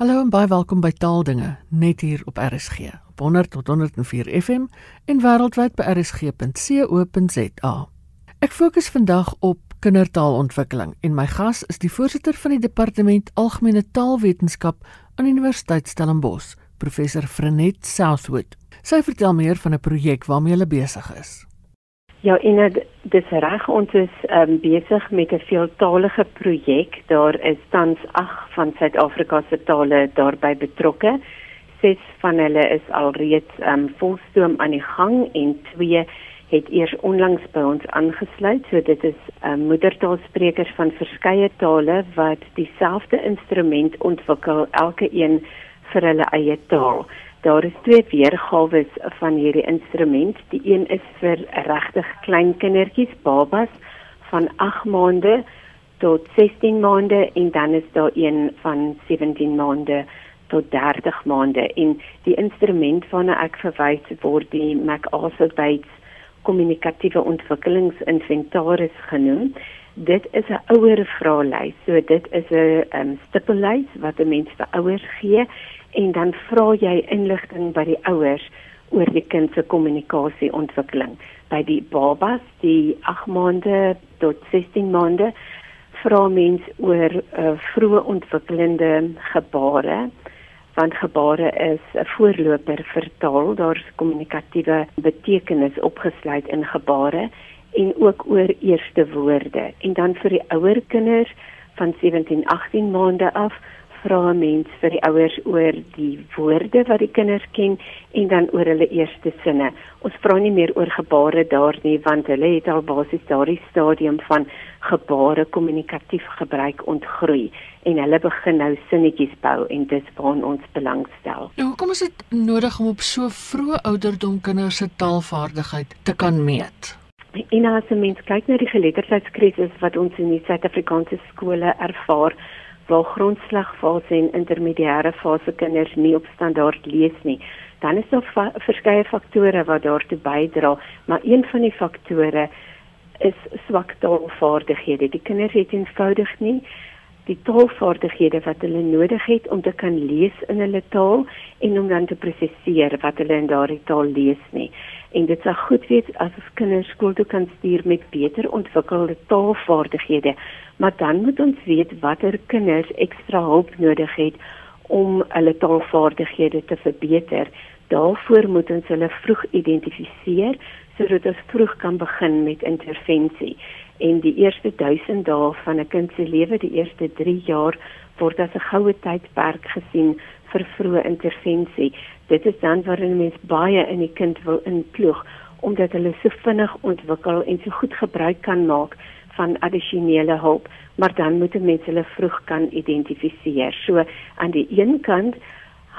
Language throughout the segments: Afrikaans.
Hallo en baie welkom by Taaldinge net hier op RSG op 100 tot 104 FM en wêreldwyd by rsg.co.za. Ek fokus vandag op kindertaalontwikkeling en my gas is die voorsitter van die departement Algemene Taalwetenskap aan Universiteit Stellenbosch, professor Frenet Southwood. Sy vertel meer van 'n projek waarmee hulle besig is. Ja, en dit is reg ons is um, besig met 'n veeltaalige projek. Daar is tans 8 van Suid-Afrika se tale daarbey betrokke. 6 van hulle is alreeds um, volstoom aan die gang en 2 het eers onlangs by ons aangesluit. So dit is um, moedertaalsprekers van verskeie tale wat dieselfde instrument ontwikkel, elke een vir hulle eie taal. Daar is twee weergawe van hierdie instrument. Die een is vir regtig klein kindertjies, babas van 8 maande tot 16 maande en dan is daar een van 17 maande tot 30 maande. En die instrument waarna ek verwys word die MacArthur Bates kommunikatiewe ontwikkelingsinventaris genoem. Dit is 'n ouer vraelys. So dit is 'n um, stippellys wat 'n mens vir ouers gee en dan vra jy inligting by die ouers oor die kind se kommunikasieontwikkeling. By die babas, die 8 maande tot 16 maande, vra mens oor uh, vroeë ontwikkelende gebare want gebare is 'n voorloper vir taal, daar's kommunikatiewe betekenis opgesluit in gebare en ook oor eerste woorde. En dan vir die ouer kinders van 17-18 maande af vra mens vir die ouers oor die woorde wat die kinders ken en dan oor hulle eerste sinne. Ons vra nie meer oor gebare daar nie want hulle het al basies daardie stadium van gebare kommunikatief gebruik ontgroei en hulle begin nou sinnetjies bou en dis waar ons belangstel. Nou, hoekom is dit nodig om op so vroeë ouderdom kinders se taalvaardigheid te kan meet? En as 'n mens kyk na die geletterdheidskrisis wat ons in die Suid-Afrikaanse skole ervaar, waar grondslagfase en intermediêre fase kinders nie op standaard lees nie. Dan is daar fa verskeie faktore wat daartoe bydra, maar een van die faktore is swak taalvaardighede. Die kinders het eenvoudig nie die taalvaardighede wat hulle nodig het om te kan lees in hulle taal en om dan te prosesseer wat hulle in daardie taal lees nie. En dit sou goed wees as ons kinders skool toe kan stuur met beter ontwikkelde taalvaardighede maar dan moet ons weet watter kinders ekstra hulp nodig het om hulle taalvaardighede te verbeter. Daarvoor moet ons hulle vroeg identifiseer sodat ons vroeg kan begin met intervensie. En die eerste 1000 dae van 'n kind se lewe, die eerste 3 jaar, word as 'n goue tydperk gesien vir vroeë intervensie. Dit is dan waarin mens baie in die kind wil inploeg omdat hulle so vinnig ontwikkel en so goed gebruik kan maak van addisionele hulp, maar dan moet mense hulle vroeg kan identifiseer. So aan die een kant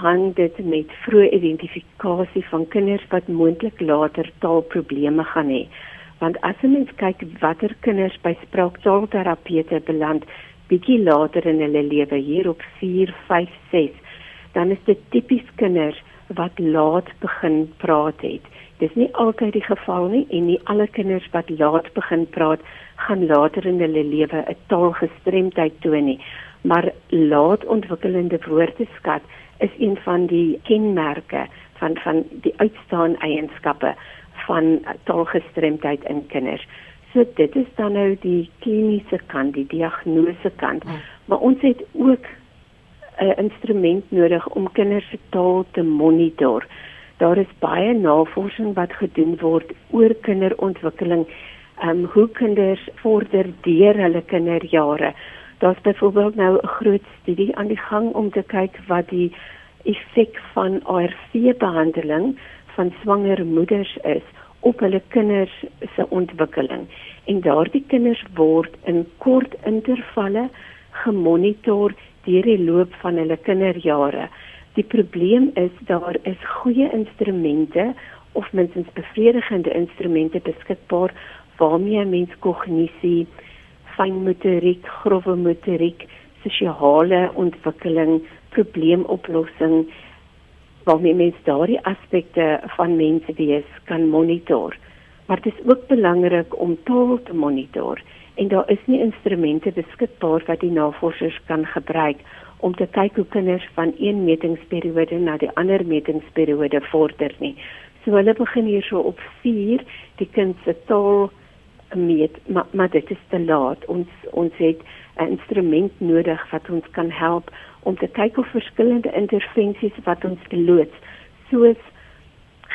hang dit met vroeë identifikasie van kinders wat moontlik later taalprobleme gaan hê. Want as 'n mens kyk watter kinders by spraaktaalterapeute beland bietjie later in hulle lewe hier op 4, 5, 6, dan is dit tipies kinders wat laat begin praat het. Dis nie altyd die geval nie en nie alle kinders wat laat begin praat gaan later in hulle lewe 'n taalgestremdheid toon nie. Maar laat ontwikkelende woordeskat is een van die kenmerke van van die uitstaan eienskappe van taalgestremdheid in kinders. So dit is dan nou die kliniese kant, die diagnose kant. Ja. Maar ons het ook 'n instrument nodig om kinders se taal te monitor. Daar is baie navorsing wat gedoen word oor kinderontwikkeling, ehm um, hoe kinders vorder deur hulle kinderjare. Daar's byvoorbeeld nou 'n groot studie aan die gang om te kyk wat die effek van ARV-behandeling van swanger moeders is op hulle kinders se ontwikkeling. En daardie kinders word in kort intervalle gemonitor deur die loop van hulle kinderjare. Die probleem is daar is goeie instrumente of minstens bevredigende instrumente beskikbaar waarmee mens kognisie, fynmotoriek, grove motoriek, sosiale ontwikkeling, probleemoplossing waarmee mens daardie aspekte van mense wees kan monitor. Maar dit is ook belangrik om taal te monitor en daar is nie instrumente beskikbaar wat die navorsers kan gebruik om te kyk hoe kinders van een metingsperiode na die ander metingsperiode vorder nie. So hulle begin hier so op 4 die kind se taal meet, maar maar dit is te laat. Ons ons het 'n instrument nodig wat ons kan help om te kyk hoe verskillende intervensies wat ons loods soos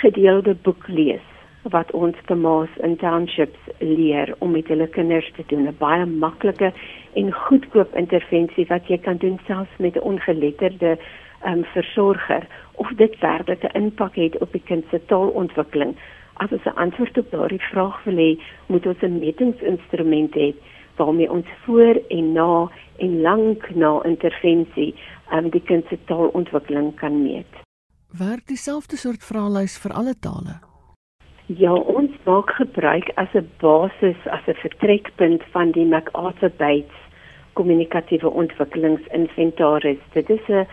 gedeelde boek lees wat ons te maas in townships leer om met hulle kinders te doen. 'n baie maklike en goedkoop intervensie wat jy kan doen selfs met 'n ongeletterde um, versorger of dit werklik 'n impak het op die kind se taalontwikkeling. As ons 'n antwoord op daardie vraag wil hê moet ons 'n metingsinstrument hê waarmee ons voor en na en lank na intervensie um, die kind se taalontwikkeling kan meet werk dieselfde soort vraelys vir alle tale Ja, ons maak gebruik as 'n basis as 'n vertrekpunt van die MacArthur Bates kommunikatiewe ontwikkelingsinventaris. Dit is 'n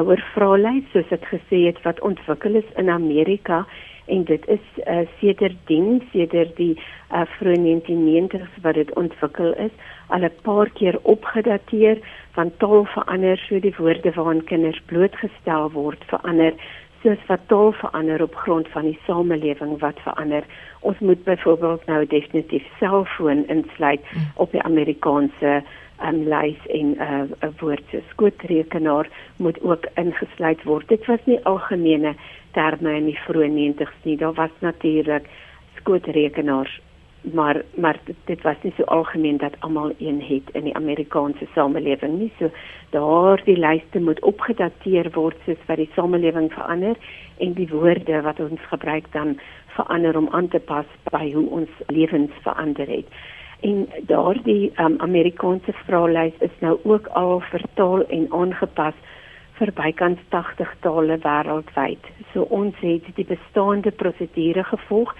ouer vraelys soos ek gesê het wat ontwikkel is in Amerika en dit is uh, sedertdien sedert die uh, vroeë 1990s wat dit ontwikkel is al 'n paar keer opgedateer van taal verander so die woorde waaraan kinders blootgestel word verander soos wat taal verander op grond van die samelewing wat verander. Ons moet byvoorbeeld nou definitief selfoon insluit mm. op die Amerikaanse um, lys en 'n uh, woord so skootrekenaar moet ook ingesluit word. Dit was nie algemene terme in die vroeë 90's nie. Daar was natuurlik skootrekenaars maar maar dit was nie so algemeen dat almal een het in die Amerikaanse samelewing nie. So daardie lyste moet opgedateer word soos wat die samelewing verander en die woorde wat ons gebruik dan verander om aan te pas by hoe ons lewens verander het. En daardie um, Amerikaanse vraelys is nou ook al vertaal en aangepas vir bykans 80 tale wêreldwyd. So ons het die bestaande prosedure gevolg.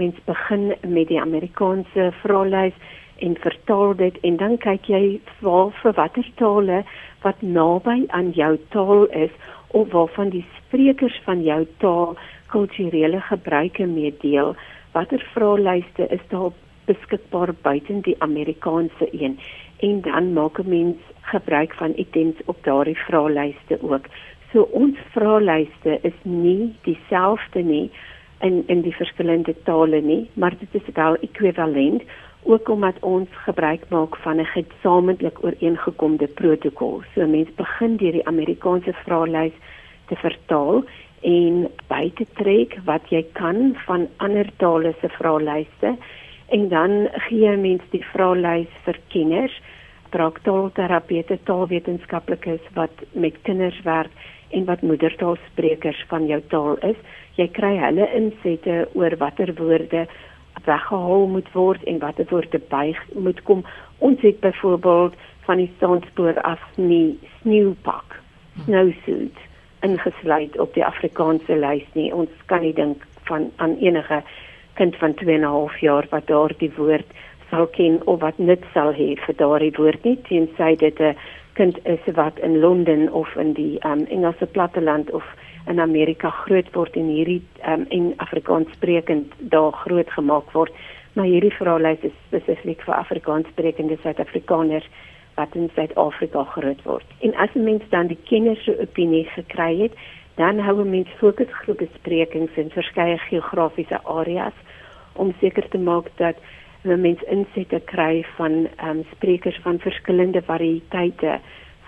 Mens begin met die Amerikaanse vraelys en vertaal dit en dan kyk jy waar vir watter tale wat naby aan jou taal is of waarvan die sprekers van jou taal kulturele gebruike meedeel watter vraelyste is daar beskikbaar buite die Amerikaanse een en dan maak 'n mens gebruik van items op daardie vraelyste ook so ons vraelyste is nie dieselfde nie in in die verskillende tale nie, maar dit is wel ekwivalent ook omdat ons gebruik maak van 'n gesamentlik ooreengekomde protokol. So mense begin deur die Amerikaanse vraelys te vertaal en by te trek wat jy kan van ander tale se vraelyste en dan gee mense die vraelys vir kenners, praktaalterapeute, taalwetenskaplikes wat met kinders werk en wat moedertaalsprekers van jou taal is jy kry hulle insette oor watter woorde weggehaal moet word en watter woorde by moet kom. Ons het byvoorbeeld van die standspoor af nie sneeupak, snowsuit ingesluit op die Afrikaanse lys nie. Ons kan nie dink van aan enige kind van 2 en 'n half jaar wat daardie woord sal ken of wat net sal hê vir daardie woord nie tensy dit 'n kind is wat in Londen of in die um, Engelse platteland of in Amerika groot word en hierdie um, en Afrikaans sprekend daar groot gemaak word. Maar hierdie vraelys is spesifiek vir Afrikaans sprekende Suid-Afrikaners wat in Suid-Afrika groot word. En as 'n mens dan die kenners se opinie gekry het, dan hou 'n mens fokusgroepe sprekings in verskeie geografiese areas om seker te maak dat 'n mens insette kry van um, sprekers van verskillende variëteite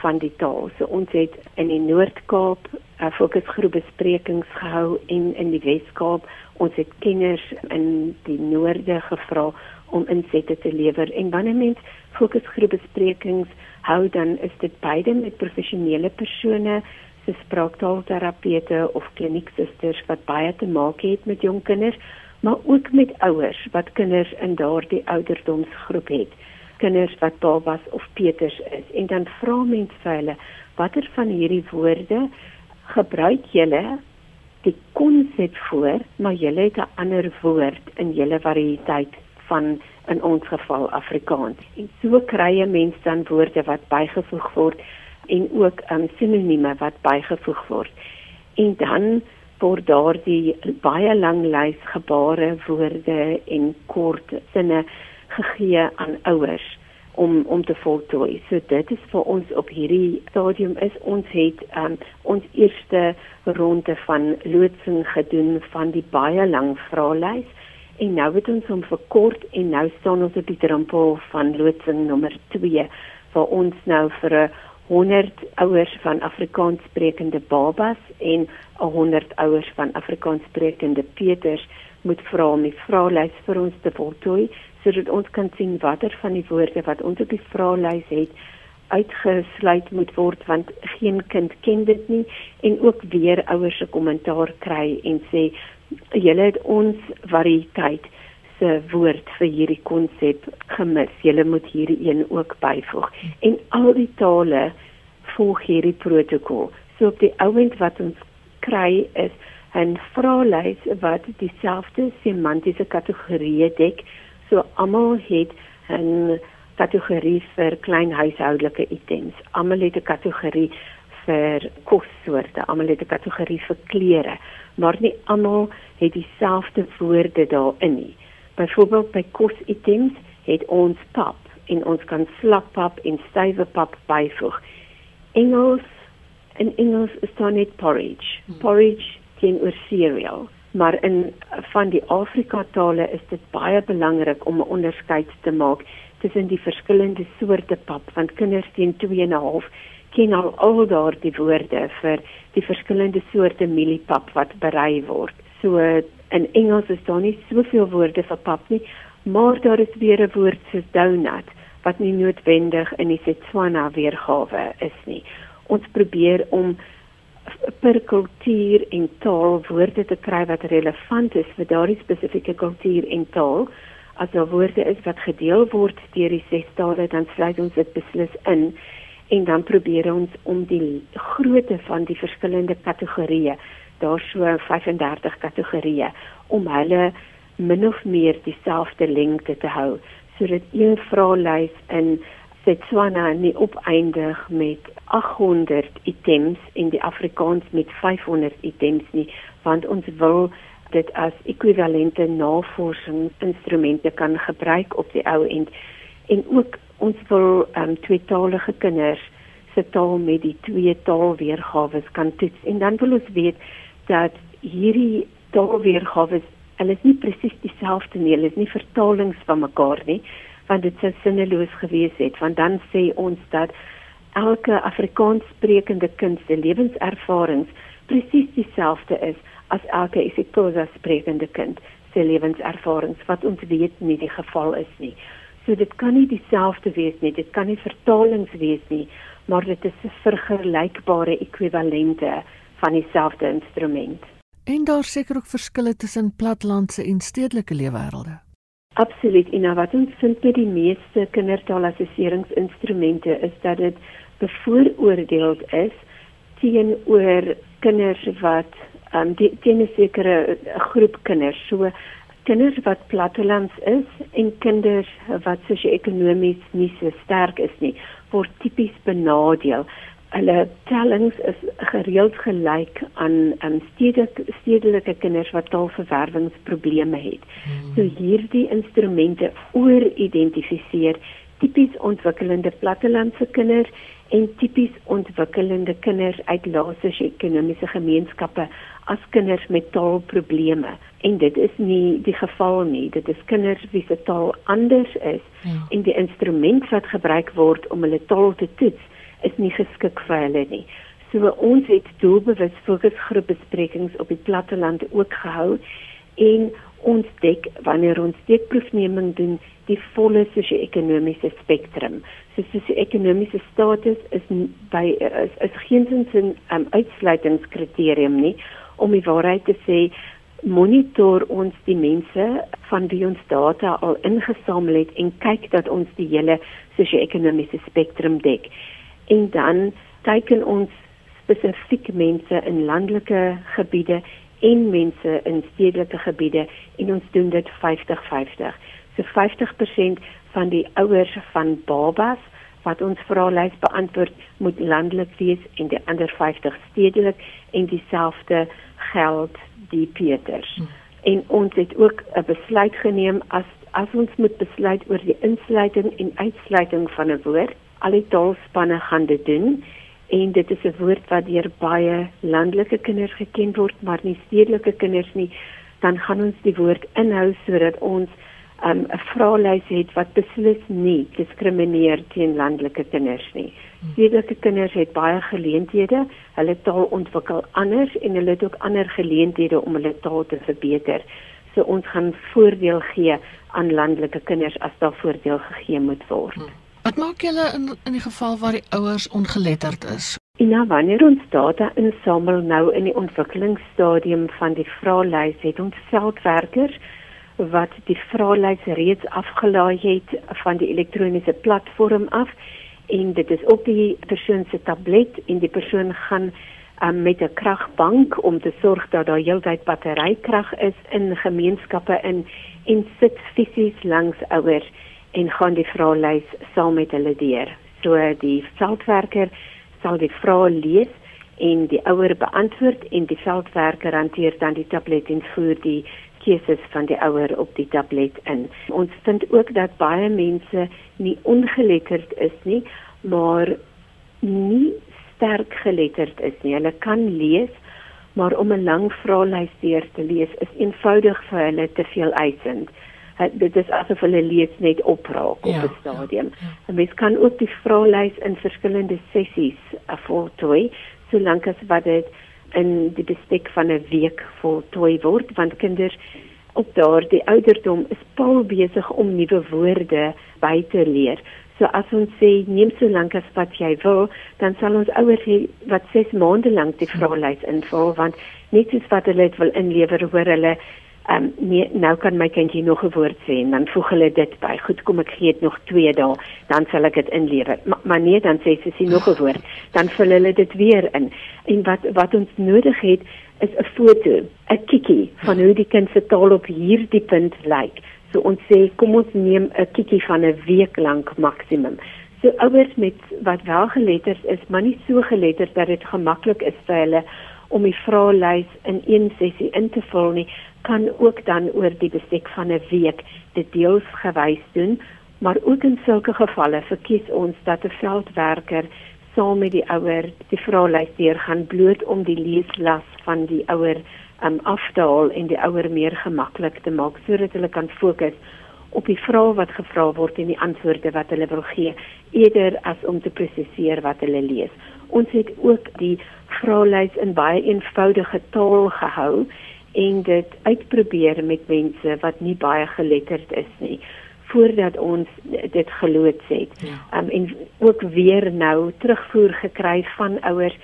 van die taal. So ons het in die Noord-Kaap 'n uh, fokusgroep besprekings gehou en in die Wes-Kaap ons het kenners in die noorde gevra om insette te lewer en wanneer mens fokusgroep besprekings hou dan is dit beide met professionele persone soos spraaktaalterapeute of klinieksusters wat baie te maak het met jong kinders maar ook met ouers wat kinders in daardie ouderdomsgroep het. Kinders wat babas of peters is. En dan vra mense vir hulle watter van hierdie woorde gebruik julle die konsep voor maar julle het 'n ander woord in julle variëteit van in ons geval Afrikaans? En so krye mense dan woorde wat bygevoeg word en ook um, sinonieme wat bygevoeg word en dan word daardie baie lang lys gebare woorde en kort sinne gegee aan ouers om om te voltooi. So dit is vir ons op hierdie stadium is ons het um, ons eerste ronde van loodsing gedoen van die baie lang vraelys en nou het ons hom verkort en nou staan ons op die drempel van loodsing nommer 2 waar ons nou vir 'n 100 ouers van Afrikaans sprekende babas en 100 ouers van Afrikaans sprekende peuters moet vra om die vraelys vir ons te voltooi sodat ons kan sien watter van die woorde wat ons op die vraelys het uitgesluit moet word want geen kind ken dit nie. En ook weer ouers se kommentaar kry en sê julle het ons variëteit se woord vir hierdie konsep gemis. Julle moet hierdie een ook byvoeg. En al die tale volg hierdie protokol. So op die ouend wat ons kry is 'n vraelys wat dieselfde semantiese kategorieë dek. So almal het 'n kategorie vir klein huishoudelike items. Almal het 'n kategorie vir kossoorte, almal het 'n kategorie vir klere, maar nie almal het dieselfde woorde daarin nie. Byvoorbeeld by kositems het ons pap en ons kan slappap en stywe pap byvoeg. Engels in Engels is daar net porridge. Hmm. Porridge teenoor cereal. Maar in van die Afrika tale is dit baie belangrik om 'n onderskeid te maak tussen die verskillende soorte pap want kinders teen 2 en 'n half ken al al daardie woorde vir die verskillende soorte mieliepap wat berei word. So in Engels is daar nie soveel woorde vir pap nie, maar daar is weer 'n woord soos donut wat nie noodwendig in die Setswana weergawe is nie. Ons probeer om per kultuur en taal woorde te kry wat relevant is vir daardie spesifieke kultuur en taal. As daar woorde is wat gedeel word deur die ses tale, dan sluit ons dit beslis in en dan probeer ons om die grootte van die verskillende kategorieë daar so 35 kategorieë om hulle min of meer dieselfde lengte te hou sodat een vraelys in Setswana nie opeindig met 800 items in die Afrikaans met 500 items nie want ons wil dit as ekwivalente navorsingsinstrumente kan gebruik op die ou end. En ook ons wil um, tweetalige kinders se taal met die twee taalweergawe kan toets. En dan wil ons weet dat hierdie taalweergawe hulle is nie presies dieselfde nie, hulle is nie vertalings van mekaar nie, want dit sou sinneloos gewees het, want dan sê ons dat elke Afrikaans sprekende kind se lewenservarings presies dieselfde is as elke isiXhosa sprekende kind se lewenservarings wat ons weet nie die geval is nie. So dit kan nie dieselfde wees nie, dit kan nie vertalings wees nie, maar dit is vergelykbare ekwivalente van dieselfde instrument. En daar seker ook verskille tussen platlandse en stedelike leefwêrelde. Absoluut. En wat ons vind by die meeste kindertaalassesseringsinstrumente is dat dit bevooroordeel is teenoor kinders wat um, teen 'n sekere groep kinders. So kinders wat plattelands is en kinders wat sosio-ekonomies nie so sterk is nie, word tipies benadeel hulle tellings is gereeld gelyk aan aan stedelike stedelike kinders wat taalverwerwingsprobleme het. Hmm. So hierdie instrumente oor-identifiseer tipies ontwikkelende plattelandse kinders en tipies ontwikkelende kinders uit lae sosio-ekonomiese gemeenskappe as kinders met taalprobleme. En dit is nie die geval nie. Dit is kinders wie se taal anders is ja. en die instrument wat gebruik word om hulle taal te toets is nie geskik vir hulle nie. So ons het doelbewus fokusgroepbesprekings op die platteland ook gehou en ons dek wanneer ons steekproefneming doen die volle sosio-ekonomiese spektrum. So sosio-ekonomiese status is by is, is geensins 'n um, uitsluitingskriterium nie om die waarheid te sê monitor ons die mense van wie ons data al ingesamel het en kyk dat ons die hele sosio-ekonomiese spektrum dek en dan teiken ons spesifiek mense in landelike gebiede en mense in stedelike gebiede en ons doen dit 50-50. So 50% van die ouers van babas wat ons vraelys beantwoord moet landelik wees en die ander 50 stedelik en dieselfde geld die Pieters. Hmm. En ons het ook 'n besluit geneem as as ons moet besluit oor die insluiting en uitsluiting van 'n woord, al die taalspanne gaan dit doen en dit is 'n woord wat deur baie landelike kinders geken word, maar nie stedelike kinders nie, dan gaan ons die woord inhou sodat ons um, 'n vraelys het wat beslis nie diskrimineer teen landelike kinders nie. Stedelike kinders het baie geleenthede, hulle taal ontwikkel anders en hulle het ook ander geleenthede om hulle taal te verbeter. So ons gaan voordeel gee aan landelike kinders as daar voordeel gegee moet word. Hmm. Wat maak julle in in die geval waar die ouers ongeletterd is? Ja, wanneer ons data insamel nou in die ontwikkelingsstadium van die vraelys, het ons veldwerkers wat die vraelys reeds afgelaai het van die elektroniese platform af en dit is op die persoon se tablet en die persoon gaan um, met 'n kragbank om te sorg dat daar heeltyd batterykrag is in gemeenskappe in en sit fisies langs ouers en gaan die vraelys saam met hulle deur. So die veldwerker sal die vrae lees en die ouer beantwoord en die veldwerker hanteer dan die tablet en voer die keuses van die ouer op die tablet in. Ons vind ook dat baie mense nie ongeletterd is nie, maar nie sterk geletterd is nie. Hulle kan lees, maar om 'n lang vraelys deur te lees is eenvoudig vir hulle te veel eisend. Dit is asof hulle lees net opraak op 'n ja, stadium. Ja, ja. Mens kan ook die vraelys in verskillende sessies voltooi, solank as wat dit in die bestek van 'n week voltooi word want kinders op daardie ouderdom is paal besig om nuwe woorde by te leer. So as ons sê neem so lank as wat jy wil, dan sal ons ouers hê wat 6 maande lank die vraelys invul want net soos wat hulle dit wil inlewer hoor hulle um, nee, nou kan my kindjie nog 'n woord sê en dan voeg hulle dit by. Goed, kom ek gee dit nog 2 dae, dan sal ek dit inlewer. Maar, maar nee, dan sê sy sien nog 'n woord, dan vul hulle dit weer in. En wat wat ons nodig het is 'n foto, 'n kikkie van hoe die kind se taal op hierdie punt lyk. So ons sê kom ons neem 'n kikkie van 'n week lank maksimum. So ouers met wat wel geletterd is, maar nie so geletterd dat dit gemaklik is vir hulle om die vraelys in een sessie in te vul nie, kan ook dan oor die bestek van 'n week dit deels gewys doen, maar ook in sulke gevalle verkies ons dat 'n veldwerker saam met die ouer die vraelys deur gaan bloot om die leeslas van die ouer um, af te haal en die ouer meer gemaklik te maak sodat hulle kan fokus op die vrae wat gevra word en die antwoorde wat hulle wil gee eerder as om te presiseer wat hulle lees. Ons het ook die vraelys in baie eenvoudige taal gehou en dit uitprobeer met mense wat nie baie geletterd is nie voordat ons dit geloods het. Ja. Um en ook weer nou terugvoer gekry van ouers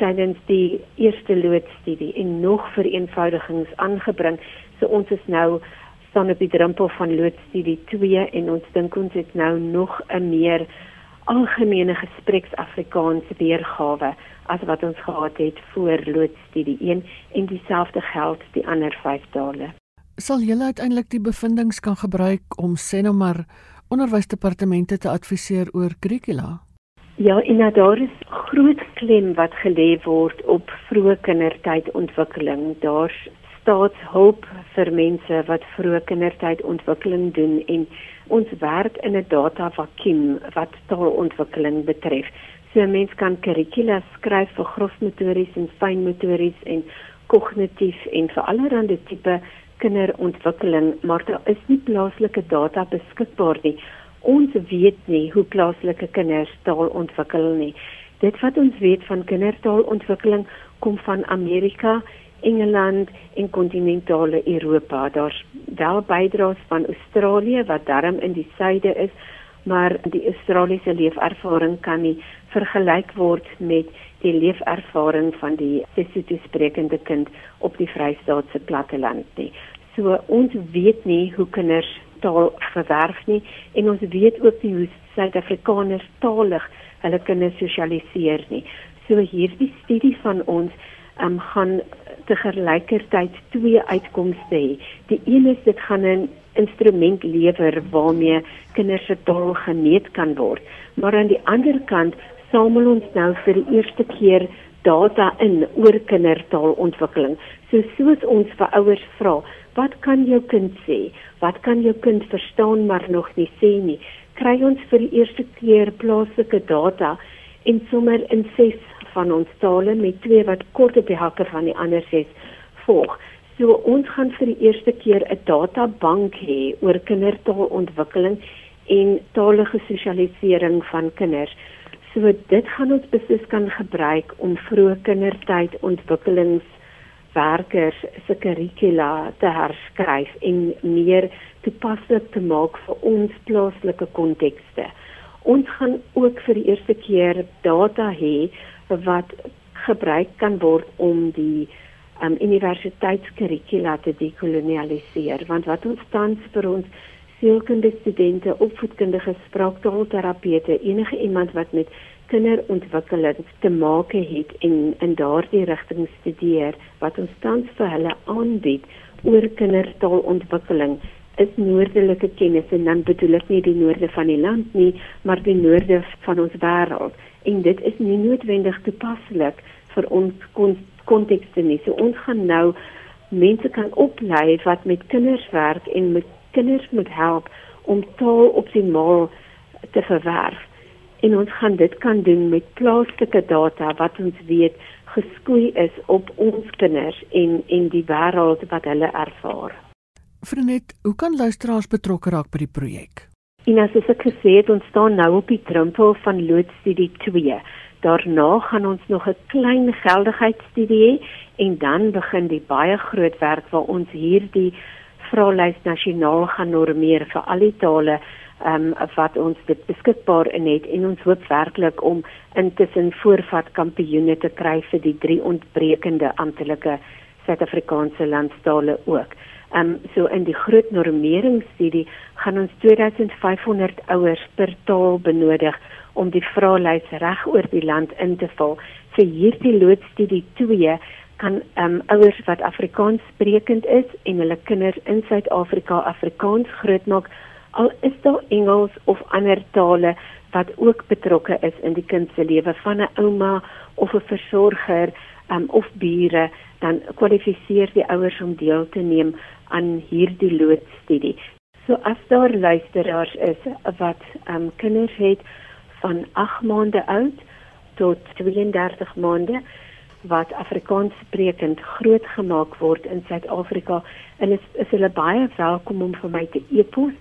tydens die eerste loodstudie en nog vereenvoudigings aangebring. So ons is nou staan op die drempel van loodstudie 2 en ons dink ons het nou nog 'n meer algemene gespreksafrikaans weergawe as wat ons gehad het voor loodstudie 1 en dieselfde geld die ander 5 tale. Sal julle uiteindelik die bevindinge kan gebruik om sê nou maar onderwysdepartemente te adviseer oor kurrikula? Ja, en nou daar is groot klem wat gelê word op vroeë kindertydontwikkeling. Daar's staatshulp vir mense wat vroeë kindertydontwikkeling doen en ons werk in 'n data vakuum wat taalontwikkeling betref. So 'n mens kan kurrikula skryf vir grofmotories en fynmotories en kognitief en vir allerlei tipe kinderontwikkeling, maar daar is nie plaaslike data beskikbaar nie. Ons weet nie hoe plaaslike kinders taal ontwikkel nie. Dit wat ons weet van kindertaalontwikkeling kom van Amerika, Engeland en kontinentale Europa. Daar's wel bydraes van Australië wat darm in die suide is, maar die Australiese leefervaring kan nie vergelyk word met die leefervaring van die Sesotho sprekende kind op die Vrystaatse platteland nie. So ons weet nie hoe kinders taal verwerf nie en ons weet ook nie hoe Suid-Afrikaners taalig hulle kinders sosialiseer nie. So hierdie studie van ons um, gaan te gelykertyd twee uitkomste hê. Die een is dit gaan 'n instrument lewer waarmee kinders se taal gemeet kan word, maar aan die ander kant samel ons nou vir die eerste keer data in oor kindertaalontwikkeling. So soos ons vir ouers vra, wat kan jou kind sê? Wat kan jou kind verstaan maar nog nie sê nie? Kry ons vir die eerste keer plaaslike data en sommer in ses van ons tale met twee wat kort op die hakke van die ander ses volg. So ons gaan vir die eerste keer 'n databank hê oor kindertaalontwikkeling en talige sosialisering van kinders. So dit gaan ons beslis kan gebruik om vroeë kindertyd ontwikkelingswerkers se kurrikula te herskryf en meer toepaslik te maak vir ons plaaslike kontekste. Ons gaan ook vir die eerste keer data hê wat gebruik kan word om die um, universiteitskurrikula te dekolonialiseer. Want wat ons tans vir ons sielkundige studente, opvoedkundige spraaktaalterapeute, enige iemand wat met kinderontwikkeling te maak het en in daardie rigting studeer, wat ons tans vir hulle aanbied oor kindertaalontwikkeling is noordelike kennis. En dan bedoel ek nie die noorde van die land nie, maar die noorde van ons wêreld en dit is nie noodwendig toepaslik vir ons kontekste nie. So ons gaan nou mense kan oplei wat met kinders werk en met kinders moet help om taal optimaal te verwerf. En ons gaan dit kan doen met plaaslike data wat ons weet geskoei is op ons kinders en en die wêreld wat hulle ervaar. Vriend, hoe kan luisteraars betrokke raak by die projek? En as ek gesê het, ons staan nou op die drempel van loodstudie 2. Daarna gaan ons nog 'n klein geldigheidsstudie hê en dan begin die baie groot werk waar ons hierdie vraelys nasionaal gaan normeer vir al die tale ehm um, wat ons dit beskikbaar in het en ons hoop werklik om intussen voorvat kampioene te kry vir die drie ontbrekende amptelike Suid-Afrikaanse landstale ook. Ehm um, so in die groot normeringsstudie gaan ons 2500 ouers per taal benodig om die vraelys reg oor die land in te vul. Vir hierdie loodstudie 2 kan ehm um, ouers wat Afrikaans sprekend is en hulle kinders in Suid-Afrika Afrikaans grootmaak al is daar Engels of ander tale wat ook betrokke is in die kind se lewe van 'n ouma of 'n versorger um, of bure dan kwalifiseer die ouers om deel te neem aan hierdie loodstudie. So as daar luisteraars is wat um, kinders het van 8 maande oud tot 32 maande wat Afrikaans sprekend grootgemaak word in Suid-Afrika en is, is hulle baie welkom om vir my te e-pos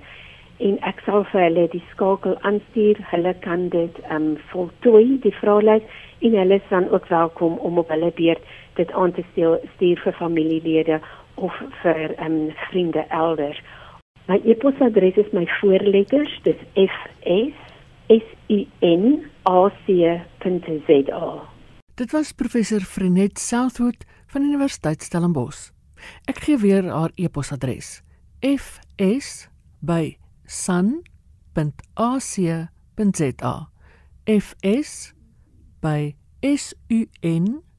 en ek sal vir hulle die skakel aanstuur. Hulle kan dit ehm um, voltooi die vraelys en hulle is dan ook welkom om op hulle beurt dit aan te stuur, stuur vir familielede of vir ehm um, vriende elders. My e-posadres is my voorletters, dis F S S U N A C Z A. Dit was professor Frenet Southwood van Universiteit Stellenbosch. Ek gee weer haar e-posadres. F S by sun.ac.za fs by sun.ac.za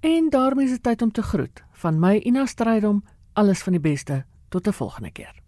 En daarmee is dit tyd om te groet van my Ina Strydom alles van die beste. Tot 'n volgende keer